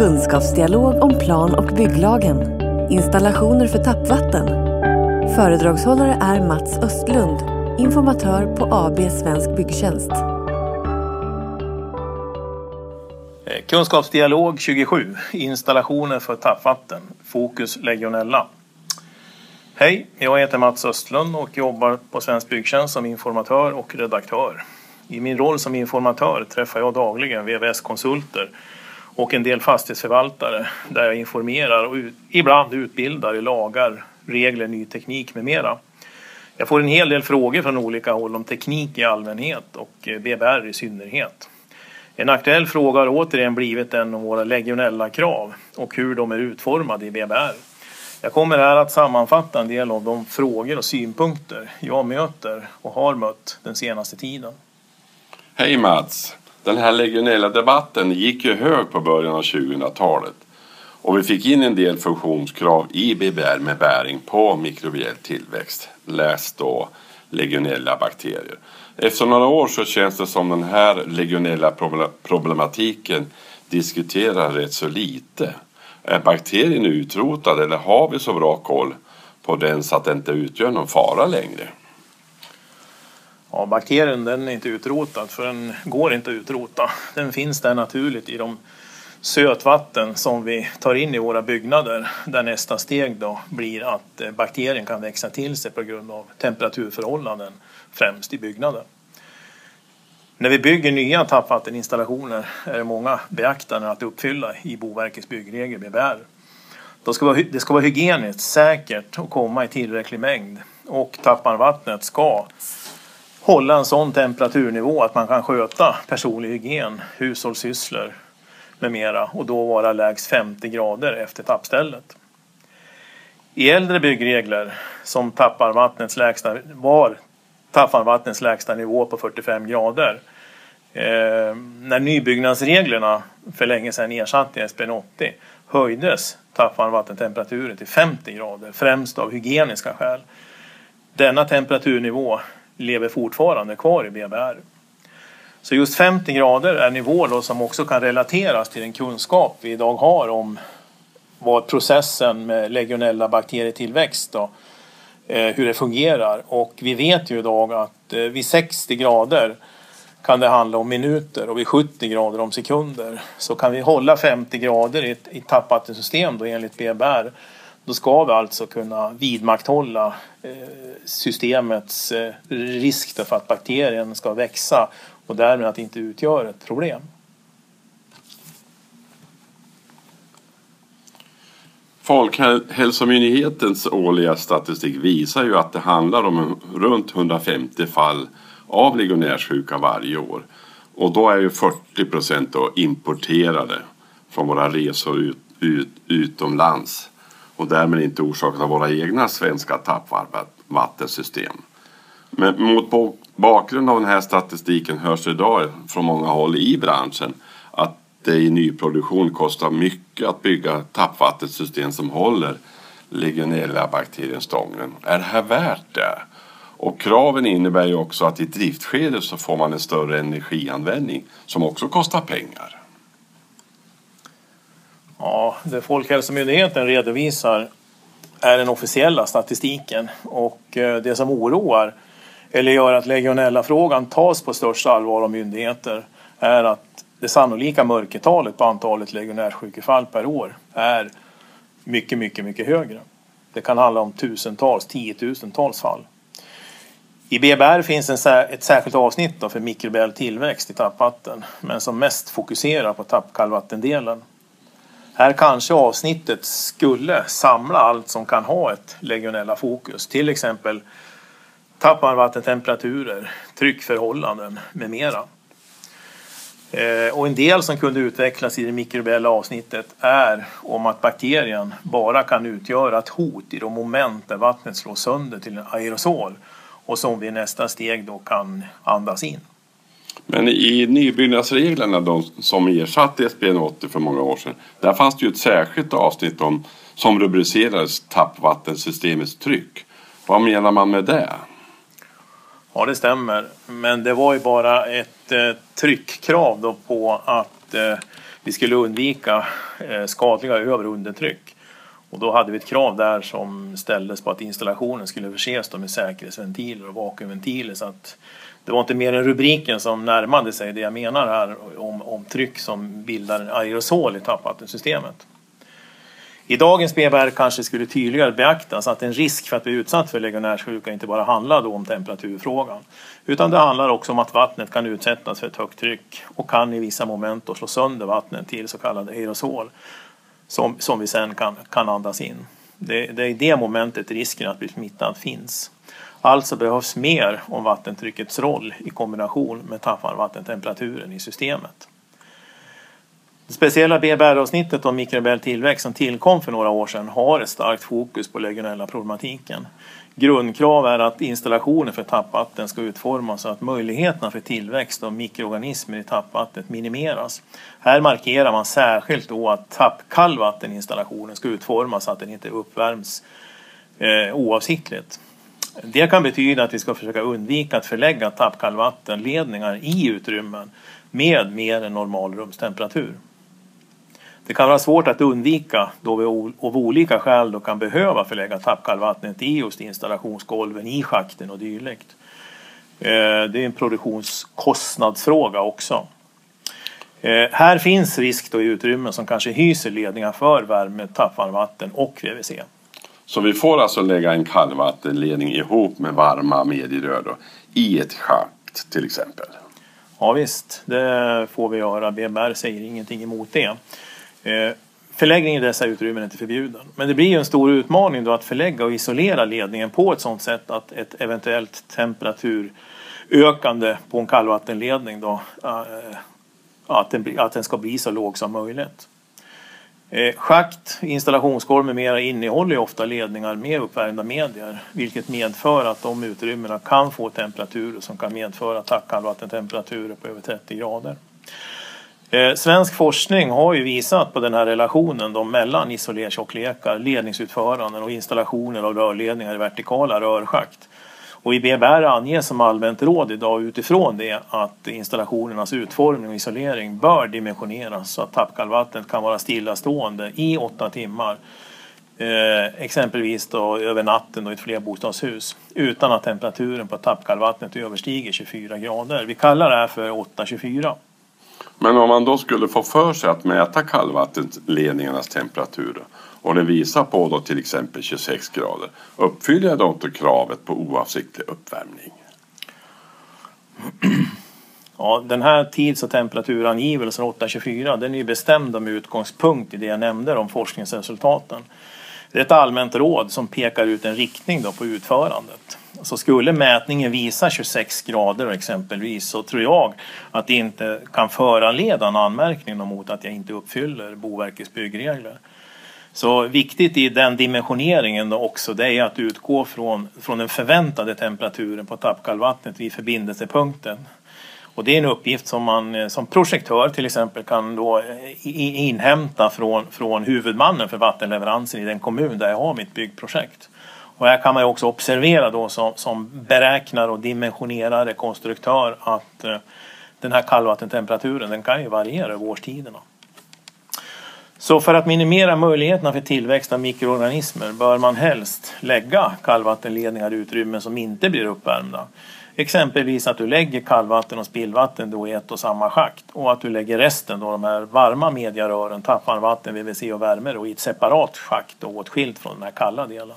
Kunskapsdialog om plan och bygglagen. Installationer för tappvatten. Föredragshållare är Mats Östlund, informatör på AB Svensk Byggtjänst. Eh, kunskapsdialog 27. Installationer för tappvatten. Fokus legionella. Hej, jag heter Mats Östlund och jobbar på Svensk Byggtjänst som informatör och redaktör. I min roll som informatör träffar jag dagligen VVS-konsulter och en del fastighetsförvaltare där jag informerar och ibland utbildar i lagar, regler, ny teknik med mera. Jag får en hel del frågor från olika håll om teknik i allmänhet och eh, BBR i synnerhet. En aktuell fråga har återigen blivit den om våra legionella krav och hur de är utformade i BBR. Jag kommer här att sammanfatta en del av de frågor och synpunkter jag möter och har mött den senaste tiden. Hej Mats! Den här legionella debatten gick ju hög på början av 2000-talet och vi fick in en del funktionskrav i BBR med bäring på mikrobiell tillväxt. Läs då legionella bakterier. Efter några år så känns det som den här legionella problematiken diskuterar rätt så lite. Är bakterien utrotad eller har vi så bra koll på den så att den inte utgör någon fara längre? Ja, bakterien den är inte utrotad för den går inte att utrota. Den finns där naturligt i de sötvatten som vi tar in i våra byggnader där nästa steg då blir att eh, bakterien kan växa till sig på grund av temperaturförhållanden främst i byggnaden. När vi bygger nya tappvatteninstallationer är det många beaktanden att uppfylla i Boverkets byggregler BBR. Det ska, vara, det ska vara hygieniskt, säkert och komma i tillräcklig mängd och tappvarmvattnet ska hålla en sån temperaturnivå att man kan sköta personlig hygien, hushållssysslor med mera och då vara lägst 50 grader efter tappstället. I äldre byggregler som tappar vattnets lägsta, var tappvarmvattnets lägsta nivå på 45 grader. Eh, när nybyggnadsreglerna för länge sedan ersatte SBN 80 höjdes tappvarmvattentemperaturen till 50 grader, främst av hygieniska skäl. Denna temperaturnivå lever fortfarande kvar i BBR. Så just 50 grader är nivå då som också kan relateras till den kunskap vi idag har om vad processen med legionella bakterietillväxt då, eh, hur det fungerar. Och vi vet ju idag att eh, vid 60 grader kan det handla om minuter och vid 70 grader om sekunder. Så kan vi hålla 50 grader i ett, i ett tappvattensystem då enligt BBR då ska vi alltså kunna vidmakthålla eh, systemets eh, risk för att bakterien ska växa och därmed att det inte utgör ett problem. Folkhälsomyndighetens årliga statistik visar ju att det handlar om runt 150 fall av legionärssjuka varje år. Och då är ju 40 procent importerade från våra resor ut, ut, utomlands och därmed inte orsakat av våra egna svenska tappvattensystem. Men mot bakgrund av den här statistiken hörs det idag från många håll i branschen att det i nyproduktion kostar mycket att bygga tappvattensystem som håller legionella-bakterien stången. Är det här värt det? Och kraven innebär ju också att i driftskedet så får man en större energianvändning som också kostar pengar. Det Folkhälsomyndigheten redovisar är den officiella statistiken och eh, det som oroar eller gör att legionellafrågan tas på största allvar av myndigheter är att det sannolika mörkertalet på antalet legionärssjukefall per år är mycket, mycket, mycket högre. Det kan handla om tusentals, tiotusentals fall. I BBR finns ett särskilt avsnitt för mikrobiell tillväxt i tappvatten men som mest fokuserar på tappkallvattendelen. Här kanske avsnittet skulle samla allt som kan ha ett legionella fokus, till exempel tappvarmvattentemperaturer, tryckförhållanden med mera. Eh, och en del som kunde utvecklas i det mikrobiella avsnittet är om att bakterien bara kan utgöra ett hot i de moment där vattnet slås sönder till en aerosol och som vi i nästa steg då kan andas in. Men i nybyggnadsreglerna de som ersatte SBN 80 för många år sedan, där fanns det ju ett särskilt avsnitt om, som rubricerades tappvattensystemets tryck. Vad menar man med det? Ja, det stämmer. Men det var ju bara ett eh, tryckkrav då på att eh, vi skulle undvika eh, skadliga över och undertryck. Och då hade vi ett krav där som ställdes på att installationen skulle förses med säkerhetsventiler och vakuumventiler så att det var inte mer än rubriken som närmade sig det jag menar här om, om tryck som bildar en aerosol i tappvattensystemet. I dagens BBR kanske skulle tydligare beaktas att en risk för att bli utsatt för legionärssjuka inte bara handlar om temperaturfrågan. Utan det handlar också om att vattnet kan utsättas för ett högt tryck och kan i vissa moment slå sönder vattnet till så kallad aerosol som, som vi sen kan, kan andas in. Det, det är i det momentet risken att bli smittad finns. Alltså behövs mer om vattentryckets roll i kombination med tappvarmvattentemperaturen i systemet. Det speciella BBR-avsnittet om mikrobiell tillväxt som tillkom för några år sedan har ett starkt fokus på legionella problematiken. Grundkrav är att installationen för tappvatten ska utformas så att möjligheterna för tillväxt av mikroorganismer i tappvattnet minimeras. Här markerar man särskilt då att tappkallvatteninstallationen ska utformas så att den inte uppvärms eh, oavsiktligt. Det kan betyda att vi ska försöka undvika att förlägga tappkallvattenledningar i utrymmen med mer än normal rumstemperatur. Det kan vara svårt att undvika då vi av olika skäl då kan behöva förlägga tappkallvattnet i just installationsgolven, i schakten och dylikt. Eh, det är en produktionskostnadsfråga också. Eh, här finns risk då i utrymmen som kanske hyser ledningar för värme, tappvarmvatten och VVC. Så vi får alltså lägga en kallvattenledning ihop med varma medierör då, i ett schakt till exempel? Ja visst, det får vi göra. BMR säger ingenting emot det. Eh, Förläggning i dessa utrymmen är inte förbjuden. Men det blir ju en stor utmaning då att förlägga och isolera ledningen på ett sådant sätt att ett eventuellt temperaturökande på en kallvattenledning då, eh, att, den, att den ska bli så låg som möjligt. Eh, schakt, installationsgolv med mera innehåller ju ofta ledningar med uppvärmda medier vilket medför att de utrymmena kan få temperaturer som kan medföra kallvattentemperaturer på över 30 grader. Eh, svensk forskning har ju visat på den här relationen då mellan isolertjocklekar, ledningsutföranden och installationer av rörledningar i vertikala rörschakt. Och i BBR anges som allmänt råd idag utifrån det att installationernas utformning och isolering bör dimensioneras så att tappkallvattnet kan vara stillastående i åtta timmar. Eh, exempelvis då över natten då i ett flerbostadshus utan att temperaturen på tappkallvattnet överstiger 24 grader. Vi kallar det här för 824. Men om man då skulle få för sig att mäta kallvattenledningarnas temperatur och det visar på då till exempel 26 grader, uppfyller jag då inte kravet på oavsiktlig uppvärmning? Ja, den här tids och temperaturangivelsen 824 den är ju bestämd med utgångspunkt i det jag nämnde om forskningsresultaten. Det är ett allmänt råd som pekar ut en riktning då på utförandet. Så skulle mätningen visa 26 grader exempelvis så tror jag att det inte kan föranleda en anmärkning mot att jag inte uppfyller Boverkets byggregler. Så viktigt i den dimensioneringen då också det är att utgå från, från den förväntade temperaturen på tappkallvattnet vid förbindelsepunkten. Och det är en uppgift som man som projektör till exempel kan då inhämta från, från huvudmannen för vattenleveransen i den kommun där jag har mitt byggprojekt. Och här kan man också observera då som, som beräknare och dimensionerare konstruktör att eh, den här kallvattentemperaturen den kan ju variera över årstiderna. Så för att minimera möjligheterna för tillväxt av mikroorganismer bör man helst lägga kallvattenledningar i utrymmen som inte blir uppvärmda. Exempelvis att du lägger kallvatten och spillvatten då i ett och samma schakt och att du lägger resten, då de här varma mediarören, tappvarmvatten, VVC och värme då, i ett separat schakt och åtskilt från den här kalla delen.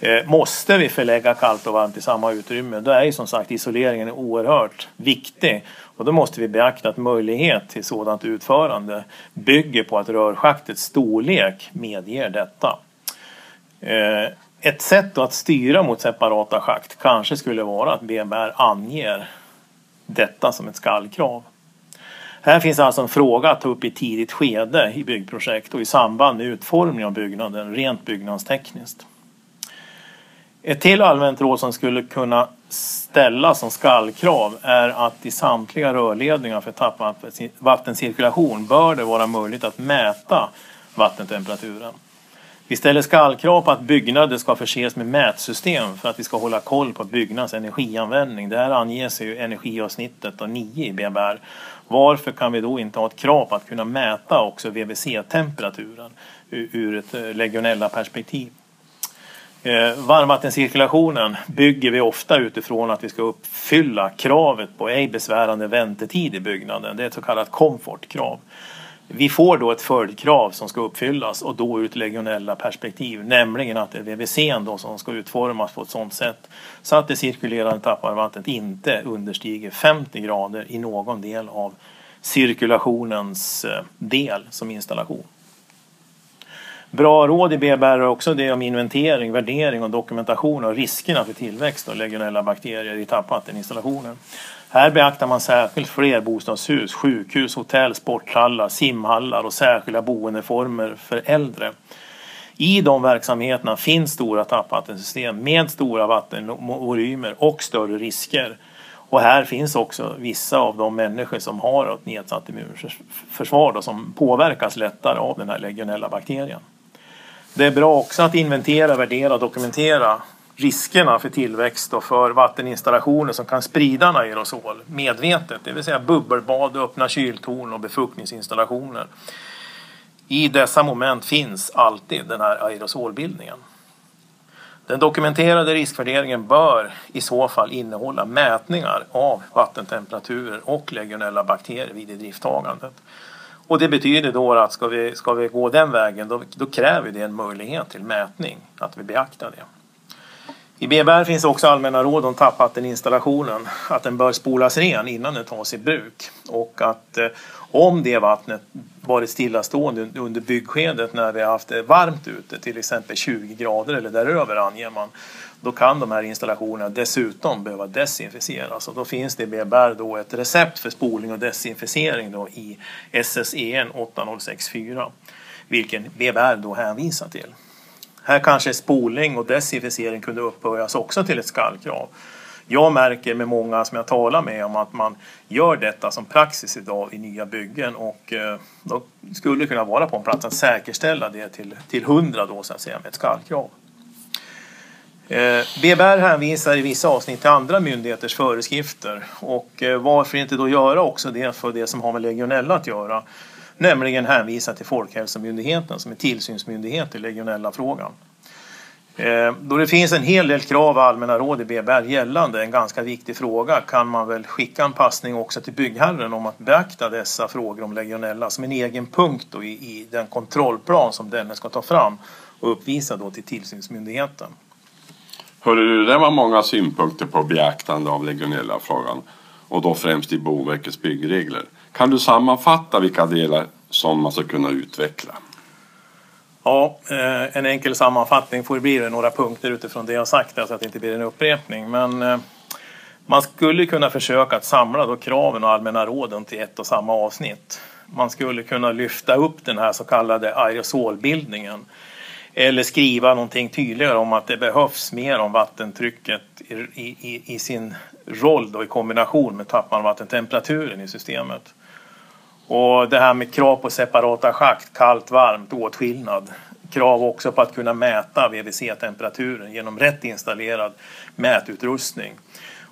Eh, måste vi förlägga kallt och varmt i samma utrymme då är ju som sagt isoleringen oerhört viktig och då måste vi beakta att möjlighet till sådant utförande bygger på att rörschaktets storlek medger detta. Eh, ett sätt att styra mot separata schakt kanske skulle vara att BMR anger detta som ett skallkrav. Här finns alltså en fråga att ta upp i tidigt skede i byggprojekt och i samband med utformning av byggnaden rent byggnadstekniskt. Ett till allmänt råd som skulle kunna ställas som skallkrav är att i samtliga rörledningar för tappvattencirkulation bör det vara möjligt att mäta vattentemperaturen. Vi ställer skallkrav på att byggnader ska förses med mätsystem för att vi ska hålla koll på byggnadens energianvändning. Det här anges i energiavsnittet 9 i BBR. Varför kan vi då inte ha ett krav på att kunna mäta också VVC-temperaturen ur ett legionella-perspektiv? Eh, varmvattencirkulationen bygger vi ofta utifrån att vi ska uppfylla kravet på ej besvärande väntetid i byggnaden. Det är ett så kallat komfortkrav. Vi får då ett följdkrav som ska uppfyllas och då ur ett legionella perspektiv, nämligen att det är VVC då som ska utformas på ett sådant sätt så att det cirkulerande tappvarmvattnet inte understiger 50 grader i någon del av cirkulationens eh, del som installation. Bra råd i BBR är också det om inventering, värdering och dokumentation av riskerna för tillväxt av legionella bakterier i tappvatteninstallationer. Här beaktar man särskilt flerbostadshus, sjukhus, hotell, sporthallar, simhallar och särskilda boendeformer för äldre. I de verksamheterna finns stora tappvattensystem med stora vattenvolymer och större risker. Och här finns också vissa av de människor som har ett nedsatt immunförsvar som påverkas lättare av den här legionella bakterien. Det är bra också att inventera, värdera och dokumentera riskerna för tillväxt och för vatteninstallationer som kan sprida en aerosol medvetet, det vill säga bubbelbad, öppna kyltorn och befuktningsinstallationer. I dessa moment finns alltid den här aerosolbildningen. Den dokumenterade riskvärderingen bör i så fall innehålla mätningar av vattentemperaturer och legionella bakterier vid idrifttagandet. Och det betyder då att ska vi, ska vi gå den vägen då, då kräver det en möjlighet till mätning, att vi beaktar det. I BBR finns också allmänna råd om tappvatteninstallationen, att den bör spolas ren innan den tas i bruk och att eh, om det vattnet varit stillastående under byggskedet när vi har haft det varmt ute, till exempel 20 grader eller däröver anger man, då kan de här installationerna dessutom behöva desinficeras och då finns det i BBR då ett recept för spolning och desinficering då i SSEN 8064, vilken BBR då hänvisar till. Här kanske spolning och desinficering kunde upphöjas också till ett skallkrav. Jag märker med många som jag talar med om att man gör detta som praxis idag i nya byggen och eh, då skulle det kunna vara på en plats att säkerställa det till, till 100 då så att säga med ett skallkrav. Eh, BBR hänvisar i vissa avsnitt till andra myndigheters föreskrifter och eh, varför inte då göra också det för det som har med legionella att göra nämligen hänvisa till Folkhälsomyndigheten som är tillsynsmyndighet i legionella-frågan. Eh, då det finns en hel del krav och allmänna råd i BBR gällande en ganska viktig fråga kan man väl skicka en passning också till byggherren om att beakta dessa frågor om legionella som en egen punkt i, i, den kontrollplan som denne ska ta fram och uppvisa då till tillsynsmyndigheten. Hörru, det var många synpunkter på beaktande av legionella-frågan och då främst i Boverkets byggregler. Kan du sammanfatta vilka delar som man ska kunna utveckla? Ja, eh, en enkel sammanfattning får bli det några punkter utifrån det jag sagt så att det inte blir en upprepning. Men eh, man skulle kunna försöka att samla då kraven och allmänna råden till ett och samma avsnitt. Man skulle kunna lyfta upp den här så kallade aerosolbildningen eller skriva någonting tydligare om att det behövs mer om vattentrycket i, i, i sin roll då i kombination med tappvarmvattentemperaturen i systemet. Och det här med krav på separata schakt, kallt, varmt, åtskillnad. Krav också på att kunna mäta VVC-temperaturen genom rätt installerad mätutrustning.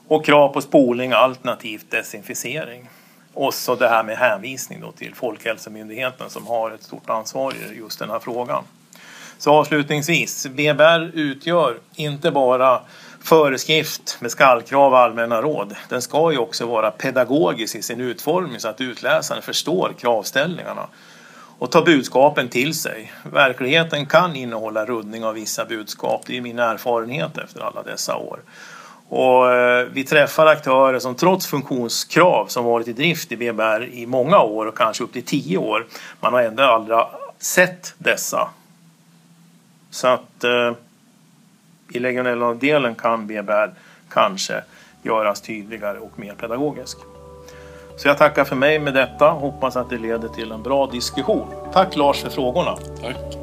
Och krav på spolning alternativt desinficering. Och så det här med hänvisning då till Folkhälsomyndigheten som har ett stort ansvar i just den här frågan. Så avslutningsvis, BBR utgör inte bara föreskrift med skallkrav och allmänna råd. Den ska ju också vara pedagogisk i sin utformning så att utläsaren förstår kravställningarna och tar budskapen till sig. Verkligheten kan innehålla ruddning av vissa budskap, det är min erfarenhet efter alla dessa år. Och eh, vi träffar aktörer som trots funktionskrav som varit i drift i BBR i många år och kanske upp till tio år, man har ändå aldrig sett dessa. Så att eh, i legionellavdelen kan BBR kanske göras tydligare och mer pedagogisk. Så jag tackar för mig med detta. Hoppas att det leder till en bra diskussion. Tack Lars för frågorna. Tack.